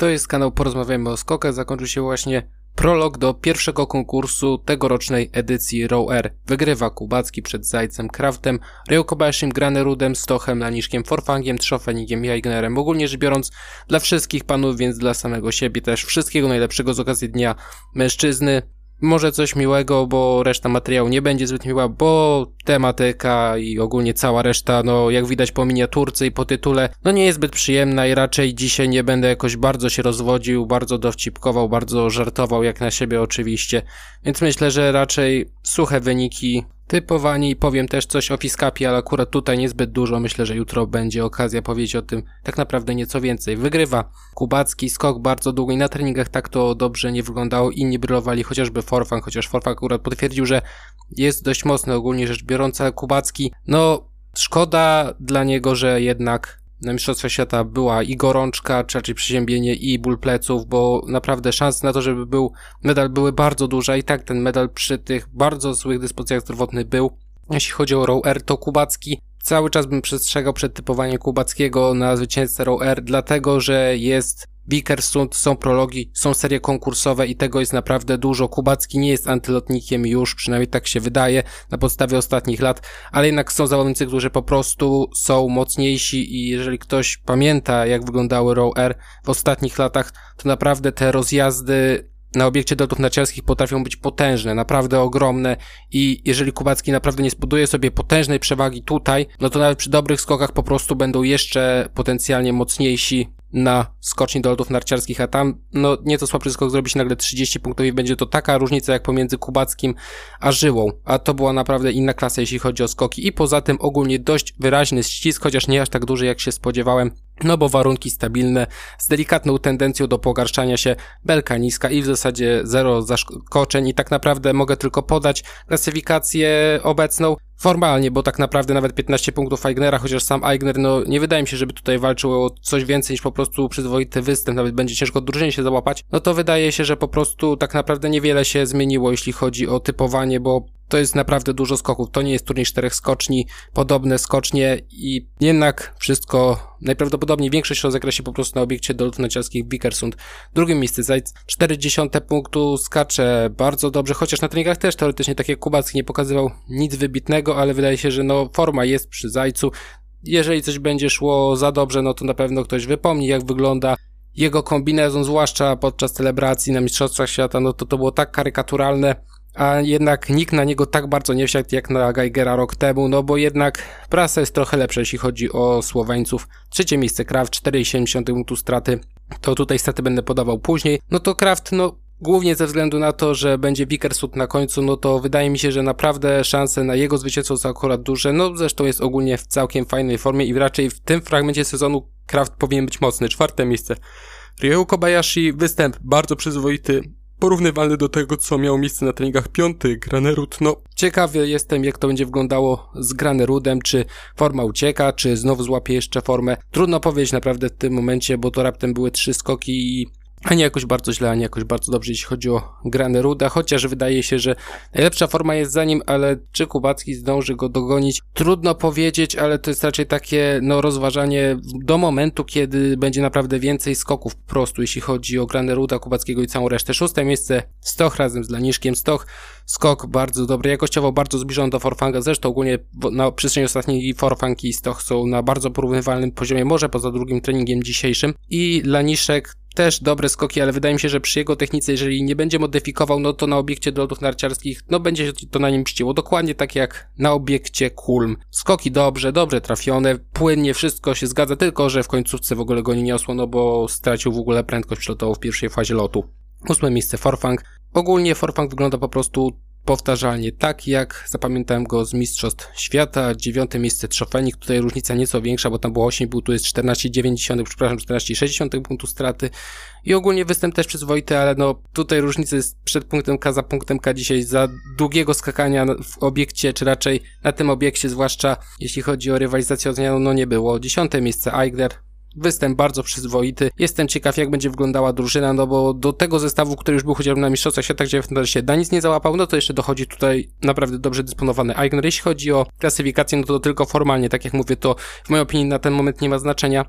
To jest kanał Porozmawiajmy o skokach. Zakończył się właśnie prolog do pierwszego konkursu tegorocznej edycji Row Air. Wygrywa Kubacki przed Zajcem Kraftem, Ryukobaszym, Granerudem, Stochem, Laniszkiem, Forfangiem, Trzofenigiem i Eignerem. Ogólnie rzecz biorąc dla wszystkich panów, więc dla samego siebie też wszystkiego najlepszego z okazji Dnia Mężczyzny może coś miłego, bo reszta materiału nie będzie zbyt miła, bo tematyka i ogólnie cała reszta, no jak widać po miniaturce i po tytule, no nie jest zbyt przyjemna i raczej dzisiaj nie będę jakoś bardzo się rozwodził, bardzo dowcipkował, bardzo żartował jak na siebie oczywiście, więc myślę, że raczej suche wyniki typowani. Powiem też coś o Fiskapie, ale akurat tutaj niezbyt dużo. Myślę, że jutro będzie okazja powiedzieć o tym tak naprawdę nieco więcej. Wygrywa Kubacki, skok bardzo długo i na treningach tak to dobrze nie wyglądało. Inni brylowali chociażby Forfang, chociaż Forfang akurat potwierdził, że jest dość mocny ogólnie rzecz biorąc, ale Kubacki, no szkoda dla niego, że jednak na Mistrzostwa Świata była i gorączka, czy raczej przeziębienie i ból pleców, bo naprawdę szanse na to, żeby był medal były bardzo duże i tak ten medal przy tych bardzo złych dyspozycjach zdrowotnych był. Jeśli chodzi o Row Air, to Kubacki cały czas bym przestrzegał przed typowaniem Kubackiego na zwycięzcę Row Air, dlatego że jest Wikersund, są prologi, są serie konkursowe i tego jest naprawdę dużo. Kubacki nie jest antylotnikiem już, przynajmniej tak się wydaje na podstawie ostatnich lat, ale jednak są zawodnicy, którzy po prostu są mocniejsi i jeżeli ktoś pamięta jak wyglądały Row Air w ostatnich latach, to naprawdę te rozjazdy na obiekcie dolotów narciarskich potrafią być potężne, naprawdę ogromne i jeżeli Kubacki naprawdę nie zbuduje sobie potężnej przewagi tutaj, no to nawet przy dobrych skokach po prostu będą jeszcze potencjalnie mocniejsi na skoczni do lotów narciarskich, a tam no nieco słabszy skok zrobi się nagle 30 punktów i będzie to taka różnica jak pomiędzy Kubackim a Żyłą, a to była naprawdę inna klasa jeśli chodzi o skoki. I poza tym ogólnie dość wyraźny ścisk, chociaż nie aż tak duży jak się spodziewałem, no bo warunki stabilne, z delikatną tendencją do pogarszania się, belka niska i w zasadzie zero zaskoczeń. I tak naprawdę mogę tylko podać klasyfikację obecną, formalnie, bo tak naprawdę nawet 15 punktów Eignera, chociaż sam Eigner, no nie wydaje mi się, żeby tutaj walczył o coś więcej niż po prostu przyzwoity występ, nawet będzie ciężko drużynie się załapać, no to wydaje się, że po prostu tak naprawdę niewiele się zmieniło, jeśli chodzi o typowanie, bo to jest naprawdę dużo skoków. To nie jest turniej czterech skoczni, podobne skocznie i jednak wszystko najprawdopodobniej większość rozegra się po prostu na obiekcie do lotów narciarskich Bikersund. Drugie miejsce Zajc, 40 punktu, skacze bardzo dobrze, chociaż na treningach też teoretycznie tak jak Kubacki nie pokazywał nic wybitnego, ale wydaje się, że no forma jest przy Zajcu. Jeżeli coś będzie szło za dobrze, no to na pewno ktoś wypomni jak wygląda jego kombinezon, zwłaszcza podczas celebracji na Mistrzostwach Świata, no to to było tak karykaturalne, a jednak nikt na niego tak bardzo nie wsiadł jak na Geigera rok temu, no bo jednak prasa jest trochę lepsza, jeśli chodzi o Słoweńców. Trzecie miejsce Kraft, 4,70 punktu straty. To tutaj straty będę podawał później. No to Kraft, no głównie ze względu na to, że będzie Wikersud na końcu, no to wydaje mi się, że naprawdę szanse na jego zwycięstwo są akurat duże. No zresztą jest ogólnie w całkiem fajnej formie i raczej w tym fragmencie sezonu Kraft powinien być mocny. Czwarte miejsce. Ryu Kobayashi, występ bardzo przyzwoity, porównywalny do tego, co miało miejsce na treningach piąty, Granerud. No, ciekawy jestem, jak to będzie wyglądało z Granerudem, czy forma ucieka, czy znowu złapie jeszcze formę. Trudno powiedzieć naprawdę w tym momencie, bo to raptem były trzy skoki i ani jakoś bardzo źle, ani jakoś bardzo dobrze, jeśli chodzi o grane Ruda, chociaż wydaje się, że najlepsza forma jest za nim, ale czy Kubacki zdąży go dogonić? Trudno powiedzieć, ale to jest raczej takie, no, rozważanie do momentu, kiedy będzie naprawdę więcej skoków po prostu, jeśli chodzi o grane Ruda, Kubackiego i całą resztę. Szóste miejsce, Stoch razem z Laniszkiem. Stoch, skok bardzo dobry, jakościowo bardzo zbliżony do Forfanga, zresztą ogólnie na przestrzeni ostatniej Forfang i Stoch są na bardzo porównywalnym poziomie, może poza drugim treningiem dzisiejszym i Laniszek też dobre skoki, ale wydaje mi się, że przy jego technice, jeżeli nie będzie modyfikował, no to na obiekcie do lotów narciarskich, no będzie się to na nim mściło. Dokładnie tak jak na obiekcie Kulm. Skoki dobrze, dobrze trafione, płynnie, wszystko się zgadza, tylko że w końcówce w ogóle go nie niosło, no bo stracił w ogóle prędkość przelotową w pierwszej fazie lotu. Ósme miejsce Forfang. Ogólnie Forfang wygląda po prostu powtarzalnie tak, jak zapamiętałem go z Mistrzostw Świata. Dziewiąte miejsce Trzofenik, tutaj różnica nieco większa, bo tam było 8 tu jest 14,9, przepraszam, 14,6 punktu straty. I ogólnie występ też przyzwoity, ale no tutaj różnica jest przed punktem K za punktem K dzisiaj za długiego skakania w obiekcie, czy raczej na tym obiekcie, zwłaszcza jeśli chodzi o rywalizację o no nie było. Dziesiąte miejsce Eigler, Występ bardzo przyzwoity. Jestem ciekaw, jak będzie wyglądała drużyna, no bo do tego zestawu, który już był chociażby na Mistrzostwach Świata, gdzie w się da nic nie załapał, no to jeszcze dochodzi tutaj naprawdę dobrze dysponowany Eigner. Jeśli chodzi o klasyfikację, no to tylko formalnie, tak jak mówię, to w mojej opinii na ten moment nie ma znaczenia.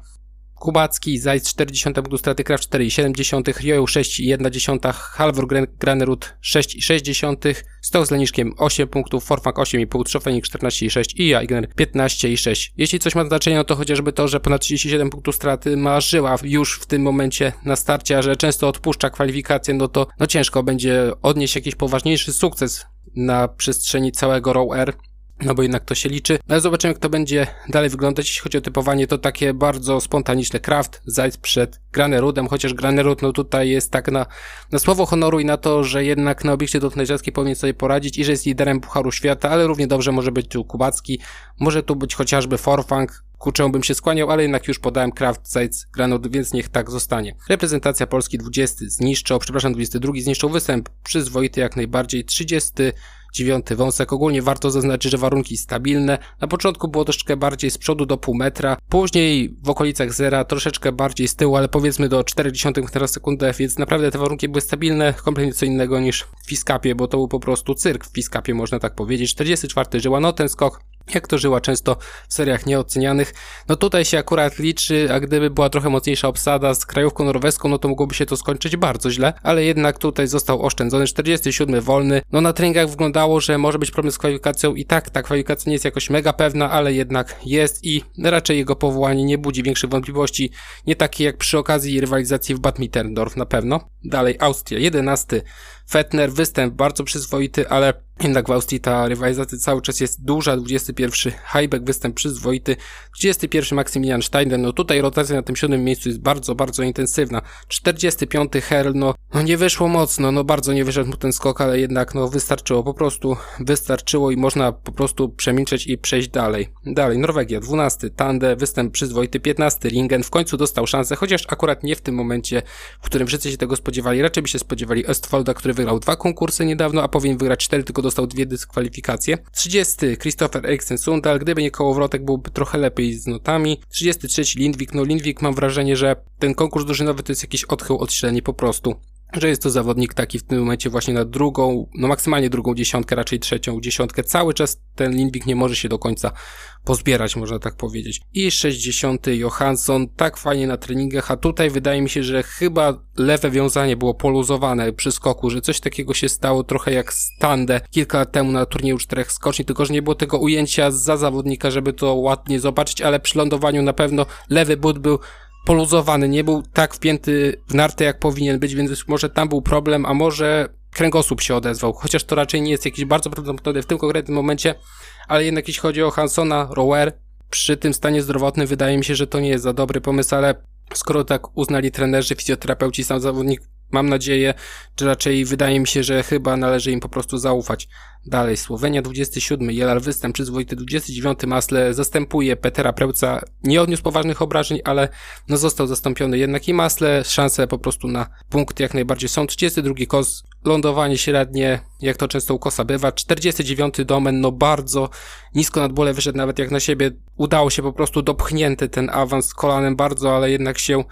Kubacki, Zajc 40 punktu straty, Kraft 4,7, Rioju 6,1, Halvor Granerud 6,6, Stoch z Leniszkiem 8 punktów, Forfang 8,5, Trzofenik 14,6 i Jaigner 15,6. Jeśli coś ma znaczenie, no to chociażby to, że ponad 37 punktów straty ma Żyła już w tym momencie na starcie, a że często odpuszcza kwalifikacje, no to no ciężko będzie odnieść jakiś poważniejszy sukces na przestrzeni całego Row R no bo jednak to się liczy. No ale zobaczymy, jak to będzie dalej wyglądać. Jeśli chodzi o typowanie, to takie bardzo spontaniczne craft, Zajc przed Granerudem, chociaż Granerud, no tutaj jest tak na, na słowo honoru i na to, że jednak na obiekcie do rzadkiej powinien sobie poradzić i że jest liderem Pucharu Świata, ale równie dobrze może być tu Kubacki, może tu być chociażby Forfang, ku czemu bym się skłaniał, ale jednak już podałem Kraft, Zajc, Granot, więc niech tak zostanie. Reprezentacja Polski 20 zniszczał, przepraszam, 22 zniszczał występ przyzwoity jak najbardziej, 30 dziewiąty wąsek. Ogólnie warto zaznaczyć, że warunki stabilne. Na początku było troszeczkę bardziej z przodu do pół metra, później w okolicach zera, troszeczkę bardziej z tyłu, ale powiedzmy do 0,4 metra sekundę, więc naprawdę te warunki były stabilne, kompletnie co innego niż w Fiskapie, bo to był po prostu cyrk w Fiskapie, można tak powiedzieć. 44 żyła, no ten skok jak to żyła często w seriach nieocenianych. No tutaj się akurat liczy, a gdyby była trochę mocniejsza obsada z krajówką norweską, no to mogłoby się to skończyć bardzo źle, ale jednak tutaj został oszczędzony 47 wolny. No na treningach wyglądało, że może być problem z kwalifikacją i tak, ta kwalifikacja nie jest jakoś mega pewna, ale jednak jest i raczej jego powołanie nie budzi większych wątpliwości, nie takie jak przy okazji rywalizacji w Bad Mitterndorf na pewno. Dalej Austria 11 Fettner, występ bardzo przyzwoity, ale jednak w Austrii ta rywalizacja cały czas jest duża. 21 Heibeck, występ przyzwoity. 21 Maximilian Steiner, no tutaj rotacja na tym siódmym miejscu jest bardzo, bardzo intensywna. 45 Herl, no, no nie wyszło mocno, no bardzo nie wyszedł mu ten skok, ale jednak no wystarczyło, po prostu wystarczyło i można po prostu przemilczeć i przejść dalej. Dalej, Norwegia, 12 Tande, występ przyzwoity, 15 Lingen, w końcu dostał szansę, chociaż akurat nie w tym momencie, w którym wszyscy się tego spodziewali. Raczej by się spodziewali Östfolda, który wygrał dwa konkursy niedawno, a powinien wygrać cztery, tylko dostał dwie dyskwalifikacje. 30. Christopher Eriksen Sundal, gdyby nie kołowrotek byłby trochę lepiej z notami. 33. Lindwik, no Lindwik mam wrażenie, że ten konkurs drużynowy to jest jakiś odchył od średniej po prostu że jest to zawodnik taki w tym momencie właśnie na drugą, no maksymalnie drugą dziesiątkę, raczej trzecią dziesiątkę. Cały czas ten Lindwik nie może się do końca pozbierać, można tak powiedzieć. I 60. Johansson, tak fajnie na treningach, a tutaj wydaje mi się, że chyba lewe wiązanie było poluzowane przy skoku, że coś takiego się stało trochę jak Stande kilka lat temu na turnieju czterech skoczni, tylko że nie było tego ujęcia za zawodnika, żeby to ładnie zobaczyć, ale przy lądowaniu na pewno lewy but był poluzowany, nie był tak wpięty w nartę jak powinien być, więc może tam był problem, a może kręgosłup się odezwał, chociaż to raczej nie jest jakiś bardzo prawdopodobny w tym konkretnym momencie, ale jednak jeśli chodzi o Hansona, Rower, przy tym stanie zdrowotnym wydaje mi się, że to nie jest za dobry pomysł, ale skoro tak uznali trenerzy, fizjoterapeuci, sam zawodnik, mam nadzieję, czy raczej wydaje mi się, że chyba należy im po prostu zaufać. Dalej, Słowenia 27, Jelar występ przyzwoity 29, Masle zastępuje Petera Prełca, nie odniósł poważnych obrażeń, ale no został zastąpiony jednak i Masle, szanse po prostu na punkt jak najbardziej są. 32 Kos, lądowanie średnie, jak to często u Kosa bywa. 49 Domen, no bardzo nisko nad bole wyszedł nawet jak na siebie. Udało się po prostu dopchnięty ten awans kolanem bardzo, ale jednak się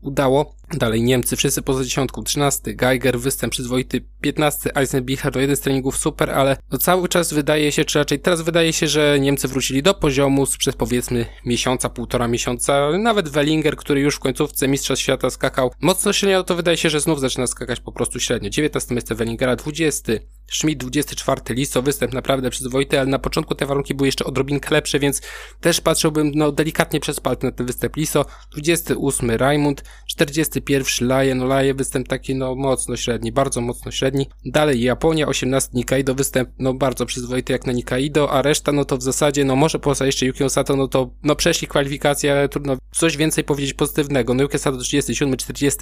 udało. Dalej Niemcy, wszyscy poza dziesiątką, 13, Geiger, występ przyzwoity, 15, Eisenbichler, to jeden z treningów super, ale no cały czas wydaje się, czy raczej teraz wydaje się, że Niemcy wrócili do poziomu sprzed powiedzmy miesiąca, półtora miesiąca, nawet Wellinger, który już w końcówce Mistrza Świata skakał mocno średnio, to wydaje się, że znów zaczyna skakać po prostu średnio. 19 miejsce Wellingera, 20, Schmidt 24, Liso, występ naprawdę przyzwoity, ale na początku te warunki były jeszcze odrobinkę lepsze, więc też patrzyłbym no delikatnie przez palce na ten występ Liso, 28 Raimund, 41 Laje, no Laje występ taki no mocno średni, bardzo mocno średni. Dalej Japonia, 18 Nikaido, występ no bardzo przyzwoity jak na Nikaido, a reszta no to w zasadzie no może poza jeszcze Yukio Sato, no to no przeszli kwalifikacje, ale trudno coś więcej powiedzieć pozytywnego. No Yukio Sato 37, 40,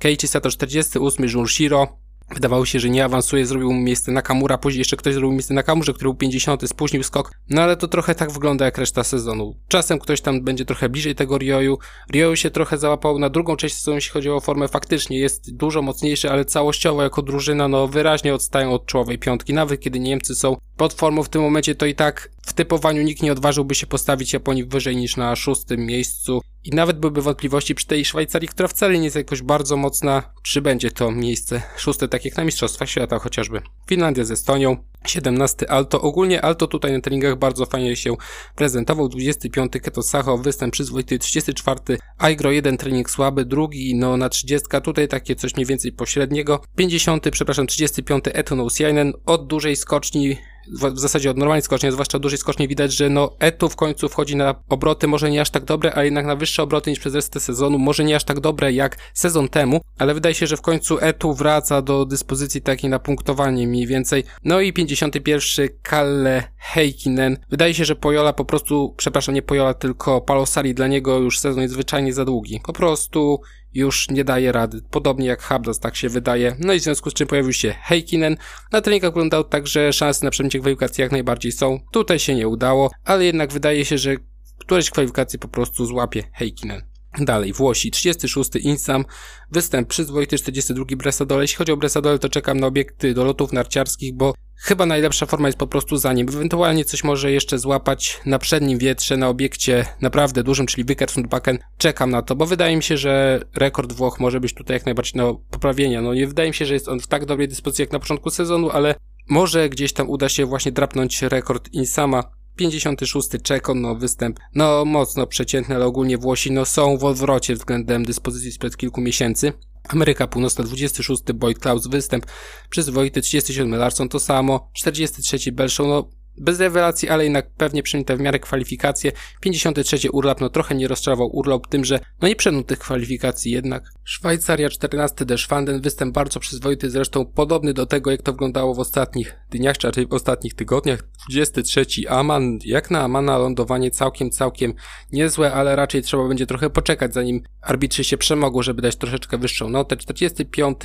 Keiichi Sato 48, Junshiro, Wydawało się, że nie awansuje, zrobił mu miejsce na Kamura, później jeszcze ktoś zrobił miejsce na Kamurze, który był 50, spóźnił skok. No ale to trochę tak wygląda jak reszta sezonu. Czasem ktoś tam będzie trochę bliżej tego Rioju. Rioju się trochę załapał na drugą część sezonu, jeśli chodzi o formę. Faktycznie jest dużo mocniejszy, ale całościowo jako drużyna no wyraźnie odstają od czołowej piątki. Nawet kiedy Niemcy są pod formą w tym momencie, to i tak w typowaniu nikt nie odważyłby się postawić Japonii wyżej niż na szóstym miejscu. I nawet byłyby wątpliwości przy tej Szwajcarii, która wcale nie jest jakoś bardzo mocna, czy będzie to miejsce szóste, tak jak na Mistrzostwach Świata chociażby. Finlandia z Estonią, 17 Alto. Ogólnie Alto tutaj na treningach bardzo fajnie się prezentował. 25 Keto Sacho, występ przyzwoity. 34 Aigro, jeden trening słaby, drugi no na 30 tutaj takie coś mniej więcej pośredniego. 50, przepraszam, 35 Eto Siainen od dużej skoczni w zasadzie od normalnej skoczni, zwłaszcza dużej skoczni widać, że no Etu w końcu wchodzi na obroty, może nie aż tak dobre, ale jednak na wyższe obroty niż przez resztę sezonu, może nie aż tak dobre jak sezon temu, ale wydaje się, że w końcu Etu wraca do dyspozycji takiej na punktowanie mniej więcej. No i 51 Kalle Heikkinen. Wydaje się, że Pojola po prostu, przepraszam, nie Pojola, tylko Palosari dla niego już sezon jest zwyczajnie za długi. Po prostu już nie daje rady. Podobnie jak Habdas, tak się wydaje. No i w związku z czym pojawił się Heikkinen. Na treningach wyglądał tak, że szanse na przejęcie kwalifikacji jak najbardziej są. Tutaj się nie udało, ale jednak wydaje się, że któreś kwalifikacje po prostu złapie Heikkinen. Dalej, Włosi, 36 Insam, występ przyzwoity, 42 Bresadole. Jeśli chodzi o Bresadole, to czekam na obiekty do lotów narciarskich, bo chyba najlepsza forma jest po prostu za nim. Ewentualnie coś może jeszcze złapać na przednim wietrze, na obiekcie naprawdę dużym, czyli Wicked Backen. Czekam na to, bo wydaje mi się, że rekord Włoch może być tutaj jak najbardziej do poprawienia. No nie wydaje mi się, że jest on w tak dobrej dyspozycji jak na początku sezonu, ale może gdzieś tam uda się właśnie drapnąć rekord Insama 56 Czekon, no występ, no mocno przeciętny, ale ogólnie Włosi no są w odwrocie względem dyspozycji sprzed kilku miesięcy. Ameryka Północna 26 Boyd Klaus występ, przyzwoity 37 Larson to samo, 43 Belshow, no bez rewelacji, ale jednak pewnie przyjęte w miarę kwalifikacje. 53 urlop, no trochę nie rozczarował urlop tym, że no nie przeniósł tych kwalifikacji jednak. Szwajcaria 14 Deschwanden, występ bardzo przyzwoity, zresztą podobny do tego, jak to wyglądało w ostatnich dniach, czy raczej w ostatnich tygodniach. 23 Aman, jak na Amana lądowanie całkiem, całkiem niezłe, ale raczej trzeba będzie trochę poczekać, zanim arbitrzy się przemogą, żeby dać troszeczkę wyższą notę. 45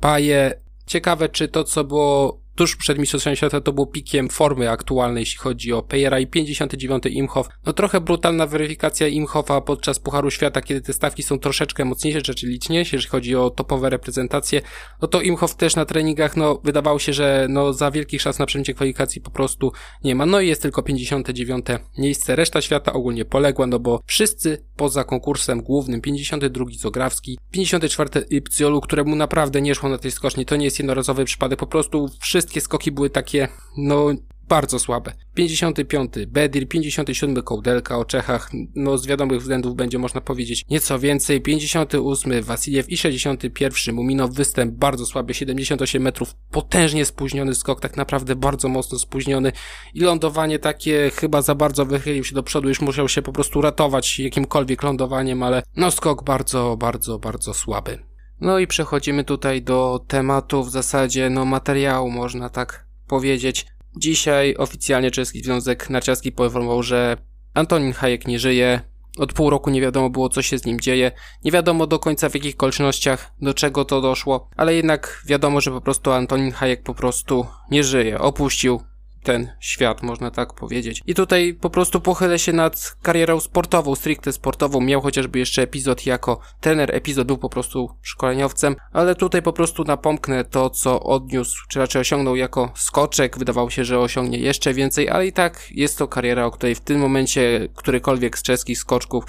Paje, ciekawe czy to, co było tuż przed Mistrzostwami Świata to było pikiem formy aktualnej, jeśli chodzi o Pejera i 59 Imhoff. No trochę brutalna weryfikacja Imhoffa podczas Pucharu Świata, kiedy te stawki są troszeczkę mocniejsze, czy liczniejsze, jeśli chodzi o topowe reprezentacje. No to Imhoff też na treningach, no wydawało się, że no za wielkich szans na przejęcie kwalifikacji po prostu nie ma. No i jest tylko 59 miejsce. Reszta świata ogólnie poległa, no bo wszyscy poza konkursem głównym, 52 Zograwski, 54 Ipciolu, któremu naprawdę nie szło na tej skoczni. To nie jest jednorazowy przypadek, po prostu wszyscy wszystkie skoki były takie, no, bardzo słabe. 55. Bedir, 57. Kołdelka o Czechach, no z wiadomych względów będzie można powiedzieć nieco więcej. 58. Wasiliew i 61. Muminow występ bardzo słaby, 78 metrów, potężnie spóźniony skok, tak naprawdę bardzo mocno spóźniony i lądowanie takie chyba za bardzo wychylił się do przodu, już musiał się po prostu ratować jakimkolwiek lądowaniem, ale no skok bardzo, bardzo, bardzo słaby. No i przechodzimy tutaj do tematu w zasadzie, no materiału można tak powiedzieć. Dzisiaj oficjalnie Czeski Związek Narciarski poinformował, że Antonin Hayek nie żyje. Od pół roku nie wiadomo było, co się z nim dzieje. Nie wiadomo do końca w jakich okolicznościach, do czego to doszło, ale jednak wiadomo, że po prostu Antonin Hayek po prostu nie żyje. Opuścił ten świat, można tak powiedzieć. I tutaj po prostu pochylę się nad karierą sportową, stricte sportową. Miał chociażby jeszcze epizod jako trener, epizod był po prostu szkoleniowcem, ale tutaj po prostu napomknę to, co odniósł, czy raczej osiągnął jako skoczek. Wydawało się, że osiągnie jeszcze więcej, ale i tak jest to kariera, o której w tym momencie którykolwiek z czeskich skoczków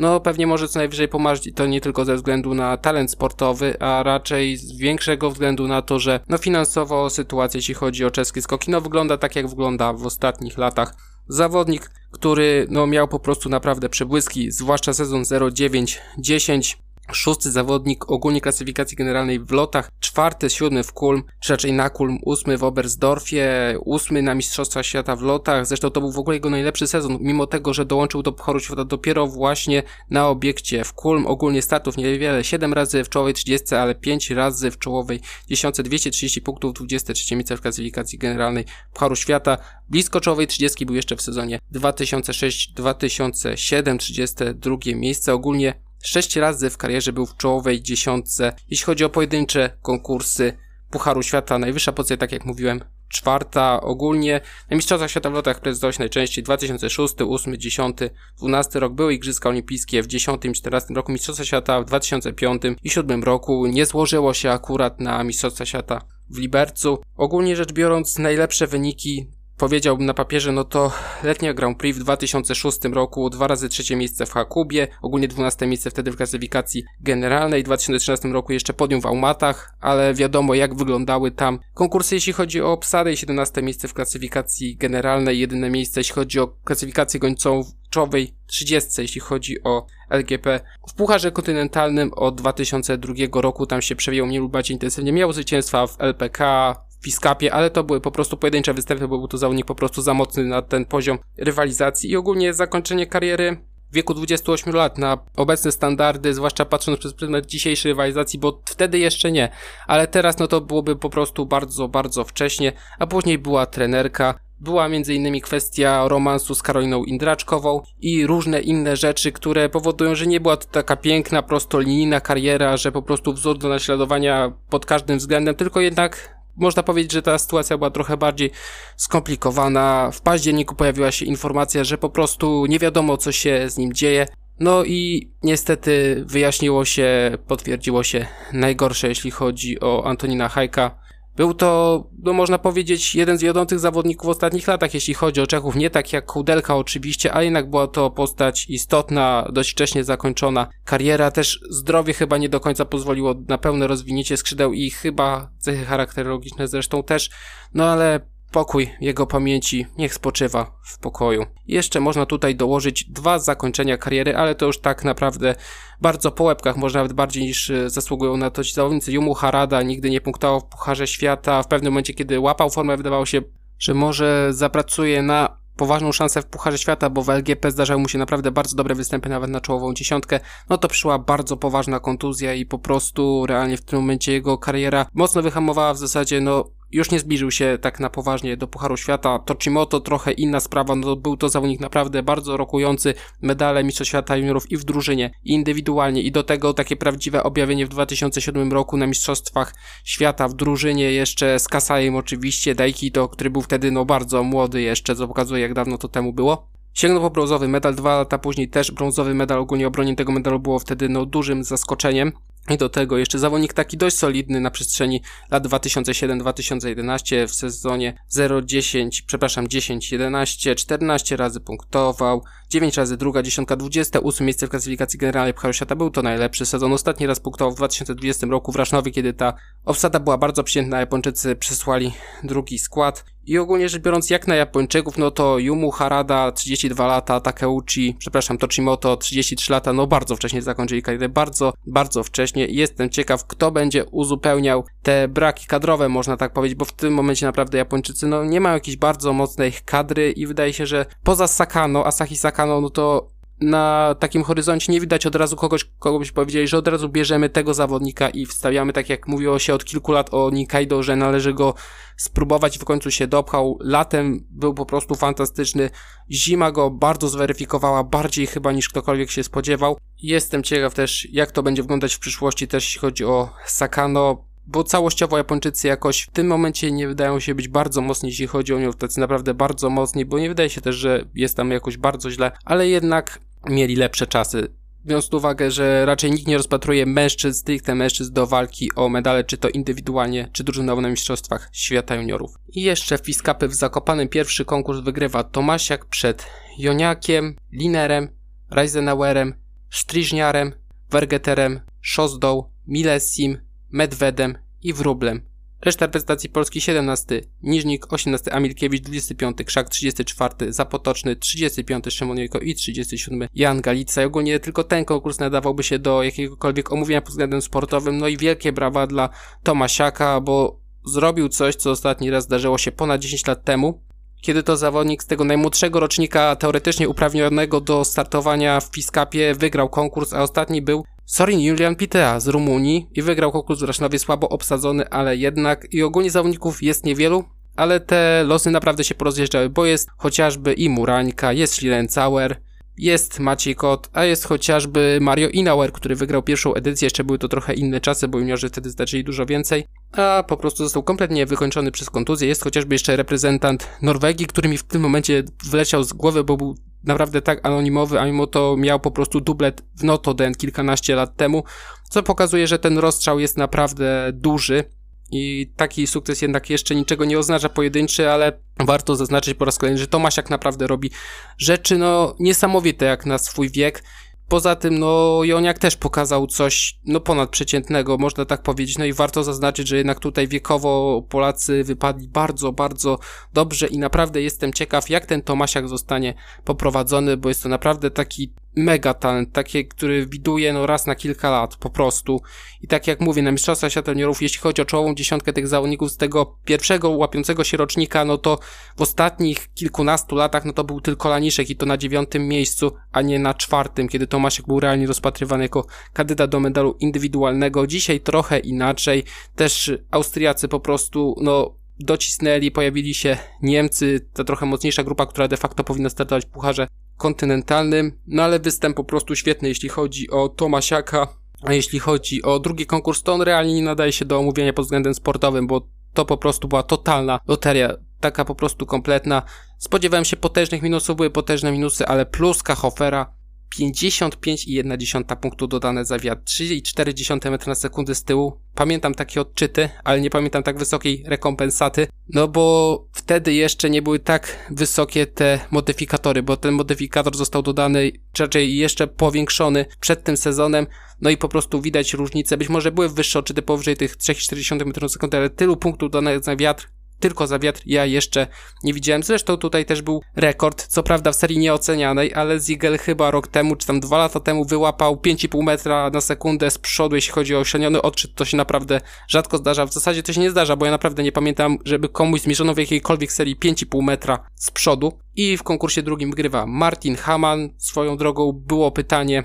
no pewnie może co najwyżej pomarzyć to nie tylko ze względu na talent sportowy, a raczej z większego względu na to, że no finansowo sytuacja jeśli chodzi o czeskie skoki, no wygląda tak jak wygląda w ostatnich latach. Zawodnik, który no miał po prostu naprawdę przebłyski, zwłaszcza sezon 09-10, szósty zawodnik ogólnie klasyfikacji generalnej w lotach, czwarty, siódmy w Kulm, czy raczej na Kulm, ósmy w Oberstdorfie, ósmy na Mistrzostwa Świata w lotach, zresztą to był w ogóle jego najlepszy sezon, mimo tego, że dołączył do Pucharu Świata dopiero właśnie na obiekcie w Kulm, ogólnie statów niewiele, 7 razy w czołowej 30, ale 5 razy w czołowej 10, 230 punktów, 23 miejsce w klasyfikacji generalnej Pucharu Świata, blisko czołowej 30 był jeszcze w sezonie 2006-2007, 32 miejsce, ogólnie Sześć razy w karierze był w czołowej dziesiątce. Jeśli chodzi o pojedyncze konkursy Pucharu Świata, najwyższa pozycja, tak jak mówiłem, czwarta ogólnie. Na Mistrzostwach Świata w lotach prezentował się najczęściej 2006, 8, 10, 12 rok. Były Igrzyska Olimpijskie w 10, 14 roku, Mistrzostwa Świata w 2005 i 7 roku. Nie złożyło się akurat na Mistrzostwa Świata w Libercu. Ogólnie rzecz biorąc, najlepsze wyniki powiedziałbym na papierze, no to letnia Grand Prix w 2006 roku, dwa razy trzecie miejsce w Hakubie, ogólnie 12 miejsce wtedy w klasyfikacji generalnej, w 2013 roku jeszcze podium w Aumatach, ale wiadomo jak wyglądały tam konkursy jeśli chodzi o obsadę 17 miejsce w klasyfikacji generalnej, jedyne miejsce jeśli chodzi o klasyfikację gończowej, 30 jeśli chodzi o LGP. W Pucharze Kontynentalnym od 2002 roku tam się przewijał mniej lub bardziej intensywnie, miał zwycięstwa w LPK, Piskapie, ale to były po prostu pojedyncze występy, bo był to zawodnik po prostu za mocny na ten poziom rywalizacji i ogólnie zakończenie kariery w wieku 28 lat na obecne standardy, zwłaszcza patrząc przez pryzmat dzisiejszej rywalizacji, bo wtedy jeszcze nie, ale teraz no to byłoby po prostu bardzo, bardzo wcześnie, a później była trenerka, była innymi kwestia romansu z Karoliną Indraczkową i różne inne rzeczy, które powodują, że nie była to taka piękna, prostolinijna kariera, że po prostu wzór do naśladowania pod każdym względem, tylko jednak można powiedzieć, że ta sytuacja była trochę bardziej skomplikowana. W październiku pojawiła się informacja, że po prostu nie wiadomo, co się z nim dzieje. No i niestety wyjaśniło się, potwierdziło się najgorsze, jeśli chodzi o Antonina Hajka. Był to, no można powiedzieć, jeden z wiodących zawodników w ostatnich latach, jeśli chodzi o Czechów. Nie tak jak Kudelka oczywiście, a jednak była to postać istotna, dość wcześnie zakończona kariera. Też zdrowie chyba nie do końca pozwoliło na pełne rozwinięcie skrzydeł i chyba cechy charakterologiczne zresztą też. No ale Pokój jego pamięci niech spoczywa w pokoju. Jeszcze można tutaj dołożyć dwa zakończenia kariery, ale to już tak naprawdę bardzo po łebkach, może nawet bardziej niż e, zasługują na to ci zawodnicy. Yumu Harada nigdy nie punktował w Pucharze Świata. W pewnym momencie, kiedy łapał formę, wydawało się, że może zapracuje na poważną szansę w Pucharze Świata, bo w LGP zdarzały mu się naprawdę bardzo dobre występy nawet na czołową dziesiątkę, no to przyszła bardzo poważna kontuzja i po prostu realnie w tym momencie jego kariera mocno wyhamowała w zasadzie, no już nie zbliżył się tak na poważnie do Pucharu Świata. Tochimoto trochę inna sprawa, no był to zawodnik naprawdę bardzo rokujący medale Mistrzostw Świata Juniorów i w drużynie, i indywidualnie i do tego takie prawdziwe objawienie w 2007 roku na Mistrzostwach Świata w drużynie jeszcze z Kasajem oczywiście, Daikito, który był wtedy no bardzo młody jeszcze, co pokazuje jak dawno to temu było. Sięgnął po brązowy medal, dwa lata później też brązowy medal, ogólnie obronie tego medalu było wtedy no dużym zaskoczeniem. I do tego jeszcze zawodnik taki dość solidny na przestrzeni lat 2007-2011 w sezonie 0-10, przepraszam, 10-11, 14 razy punktował, 9 razy druga, dziesiątka, 28 miejsce w klasyfikacji generalnej Pucharu Świata. Był to najlepszy sezon. Ostatni raz punktował w 2020 roku w Rasznowie, kiedy ta obsada była bardzo przyjętna. Japończycy przesłali drugi skład. I ogólnie rzecz biorąc, jak na Japończyków, no to Yumu Harada 32 lata, Takeuchi, przepraszam, Tochimoto 33 lata, no bardzo wcześnie zakończyli karierę, bardzo, bardzo wcześnie. Jestem ciekaw, kto będzie uzupełniał te braki kadrowe, można tak powiedzieć, bo w tym momencie naprawdę Japończycy, no nie mają jakiejś bardzo mocnej kadry i wydaje się, że poza Sakano, Asahi Sakano, no to na takim horyzoncie nie widać od razu kogoś, kogo byś powiedzieli, że od razu bierzemy tego zawodnika i wstawiamy, tak jak mówiło się od kilku lat o Nikaido, że należy go spróbować w końcu się dopchał. Latem był po prostu fantastyczny. Zima go bardzo zweryfikowała, bardziej chyba niż ktokolwiek się spodziewał. Jestem ciekaw też, jak to będzie wyglądać w przyszłości, też jeśli chodzi o Sakano bo całościowo Japończycy jakoś w tym momencie nie wydają się być bardzo mocni, jeśli chodzi o nią, tacy naprawdę bardzo mocni, bo nie wydaje się też, że jest tam jakoś bardzo źle, ale jednak mieli lepsze czasy. Biorąc uwagę, że raczej nikt nie rozpatruje mężczyzn, stricte mężczyzn do walki o medale, czy to indywidualnie, czy drużynowo na Mistrzostwach Świata Juniorów. I jeszcze w Fiskapy w Zakopanym pierwszy konkurs wygrywa Tomasiak przed Joniakiem, Linerem, Reisenauerem, Striżniarem, Wergeterem, Szozdą, Milesim, Medwedem i Wróblem. Reszta reprezentacji Polski 17, Niżnik 18, Amilkiewicz 25, Krzak 34, Zapotoczny 35, Szymoniejko i 37, Jan Galica. I ogólnie tylko ten konkurs nadawałby się do jakiegokolwiek omówienia pod względem sportowym. No i wielkie brawa dla Tomasiaka, bo zrobił coś, co ostatni raz zdarzyło się ponad 10 lat temu kiedy to zawodnik z tego najmłodszego rocznika teoretycznie uprawnionego do startowania w Fiskapie wygrał konkurs, a ostatni był Sorin Julian Pitea z Rumunii i wygrał konkurs w Rasznowie słabo obsadzony, ale jednak i ogólnie zawodników jest niewielu, ale te losy naprawdę się porozjeżdżały, bo jest chociażby i Murańka, jest Schlierencauer, jest Maciej Kot, a jest chociażby Mario Inauer, który wygrał pierwszą edycję, jeszcze były to trochę inne czasy, bo juniorzy wtedy zdarzyli dużo więcej, a po prostu został kompletnie wykończony przez kontuzję. Jest chociażby jeszcze reprezentant Norwegii, który mi w tym momencie wleciał z głowy, bo był naprawdę tak anonimowy, a mimo to miał po prostu dublet w Notoden kilkanaście lat temu, co pokazuje, że ten rozstrzał jest naprawdę duży. i taki sukces jednak jeszcze niczego nie oznacza pojedynczy, ale warto zaznaczyć po raz kolejny, że Tomasiak naprawdę robi rzeczy no niesamowite jak na swój wiek. Poza tym, no, Joniak też pokazał coś, no, ponadprzeciętnego, można tak powiedzieć. No i warto zaznaczyć, że jednak tutaj wiekowo Polacy wypadli bardzo, bardzo dobrze i naprawdę jestem ciekaw, jak ten Tomasiak zostanie poprowadzony, bo jest to naprawdę taki mega talent, takie, który widuje no raz na kilka lat po prostu. I tak jak mówię, na Mistrzostwach Świata Juniorów, jeśli chodzi o czołową dziesiątkę tych zawodników z tego pierwszego łapiącego się rocznika, no to w ostatnich kilkunastu latach, no to był tylko Laniszek i to na dziewiątym miejscu, a nie na czwartym, kiedy Tomaszek był realnie rozpatrywany jako kandydat do medalu indywidualnego. Dzisiaj trochę inaczej. Też Austriacy po prostu, no docisnęli, pojawili się Niemcy, ta trochę mocniejsza grupa, która de facto powinna startować w Pucharze kontynentalnym, no ale występ po prostu świetny, jeśli chodzi o Tomasiaka, a jeśli chodzi o drugi konkurs, to on realnie nie nadaje się do omówienia pod względem sportowym, bo to po prostu była totalna loteria, taka po prostu kompletna. Spodziewałem się potężnych minusów, były potężne minusy, ale pluska Hofera 55,1 punktu dodane za wiatr, 3,4 m na sekundę z tyłu. Pamiętam takie odczyty, ale nie pamiętam tak wysokiej rekompensaty, no bo wtedy jeszcze nie były tak wysokie te modyfikatory, bo ten modyfikator został dodany, czy raczej jeszcze powiększony przed tym sezonem, no i po prostu widać różnice. Być może były wyższe odczyty powyżej tych 3,4 m na sekundę, ale tylu punktów dodanych za wiatr tylko za wiatr ja jeszcze nie widziałem. Zresztą tutaj też był rekord, co prawda w serii nieocenianej, ale Ziegel chyba rok temu, czy tam dwa lata temu wyłapał 5,5 metra na sekundę z przodu, jeśli chodzi o ośleniony odczyt, to się naprawdę rzadko zdarza. W zasadzie to się nie zdarza, bo ja naprawdę nie pamiętam, żeby komuś zmierzono w jakiejkolwiek serii 5,5 metra z przodu. I w konkursie drugim wygrywa Martin Haman. Swoją drogą było pytanie,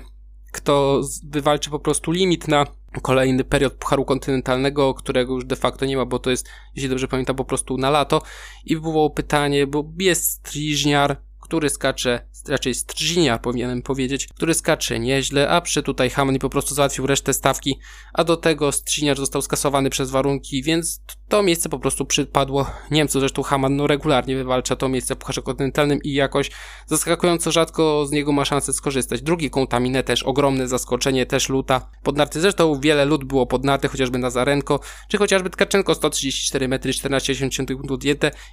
kto wywalczy po prostu limit na kolejny period Pucharu Kontynentalnego, którego już de facto nie ma, bo to jest, jeśli dobrze pamiętam, po prostu na lato. I było pytanie, bo jest Striżniar, który skacze, raczej Strzinia powinienem powiedzieć, który skacze nieźle, a przy tutaj Hamon po prostu załatwił resztę stawki, a do tego Strzyniarz został skasowany przez warunki, więc to miejsce po prostu przypadło Niemcu. Zresztą Haman no, regularnie wywalcza to miejsce w Pucharze Kontynentalnym i jakoś zaskakująco rzadko z niego ma szansę skorzystać. Drugi Kontamine też ogromne zaskoczenie, też luta pod narty. Zresztą wiele lud było pod narty, chociażby Nazarenko, czy chociażby Tkaczenko 134 metry 14,80 punktów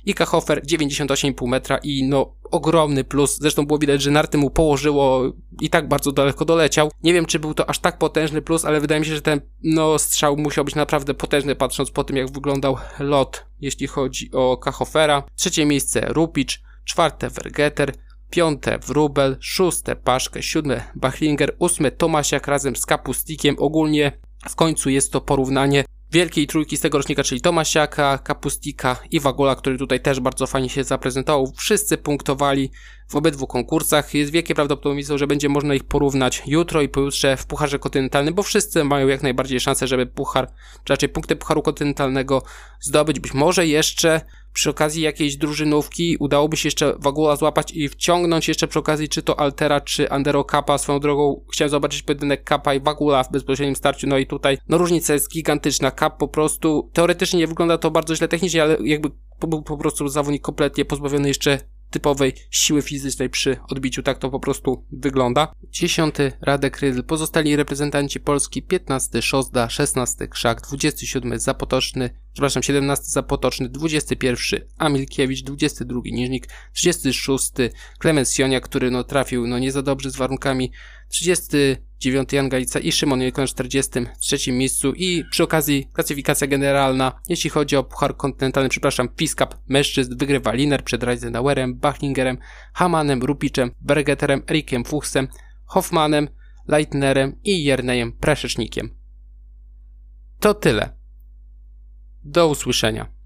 i Kachofer 98,5 metra i no ogromny plus. Zresztą było widać, że narty mu położyło i tak bardzo daleko doleciał. Nie wiem, czy był to aż tak potężny plus, ale wydaje mi się, że ten no strzał musiał być naprawdę potężny, patrząc po tym, jak wyglądał lot, jeśli chodzi o Kachofera. Trzecie miejsce Rupicz, czwarte Vergeter, piąte Wrubel, szóste Paszkę, siódme Bachlinger, ósme Tomasiak razem z Kapustikiem. Ogólnie w końcu jest to porównanie wielkiej trójki z tego rocznika, czyli Tomasiaka, Kapustika i Wagula, który tutaj też bardzo fajnie się zaprezentował. Wszyscy punktowali w obydwu konkursach. Jest wielkie prawdopodobieństwo, że będzie można ich porównać jutro i pojutrze w Pucharze Kontynentalnym, bo wszyscy mają jak najbardziej szansę, żeby Puchar, czy raczej punkty Pucharu Kontynentalnego zdobyć. Być może jeszcze przy okazji jakiejś drużynówki udałoby się jeszcze Wagula złapać i wciągnąć jeszcze przy okazji czy to Altera, czy Andero Kappa. Swoją drogą chciałem zobaczyć pojedynek Kappa i Wagula w bezpośrednim starciu, no i tutaj no różnica jest gigantyczna. Kap po prostu, teoretycznie nie wygląda to bardzo źle technicznie, ale jakby był po prostu zawodnik kompletnie pozbawiony jeszcze typowej siły fizycznej przy odbiciu. Tak to po prostu wygląda. Dziesiąty Radek Rydl, pozostali reprezentanci Polski 15 Szozda, 16 Krzak, 27 Zapotoczny, przepraszam, 17 Zapotoczny, 21 Amilkiewicz, 22 Niżnik, 36 Klemens Sionia, który no trafił no nie za dobrze z warunkami, 30 9 Jan Galica i Szymon Jelko na 43 miejscu i przy okazji klasyfikacja generalna, jeśli chodzi o Puchar Kontynentalny, przepraszam, Piskap mężczyzn wygrywa Liner przed Reisenauerem, Bachlingerem, Hamanem, Rupiczem, Bergeterem, Erikiem Fuchsem, Hoffmanem, Leitnerem i Jernejem Preszecznikiem. To tyle. Do usłyszenia.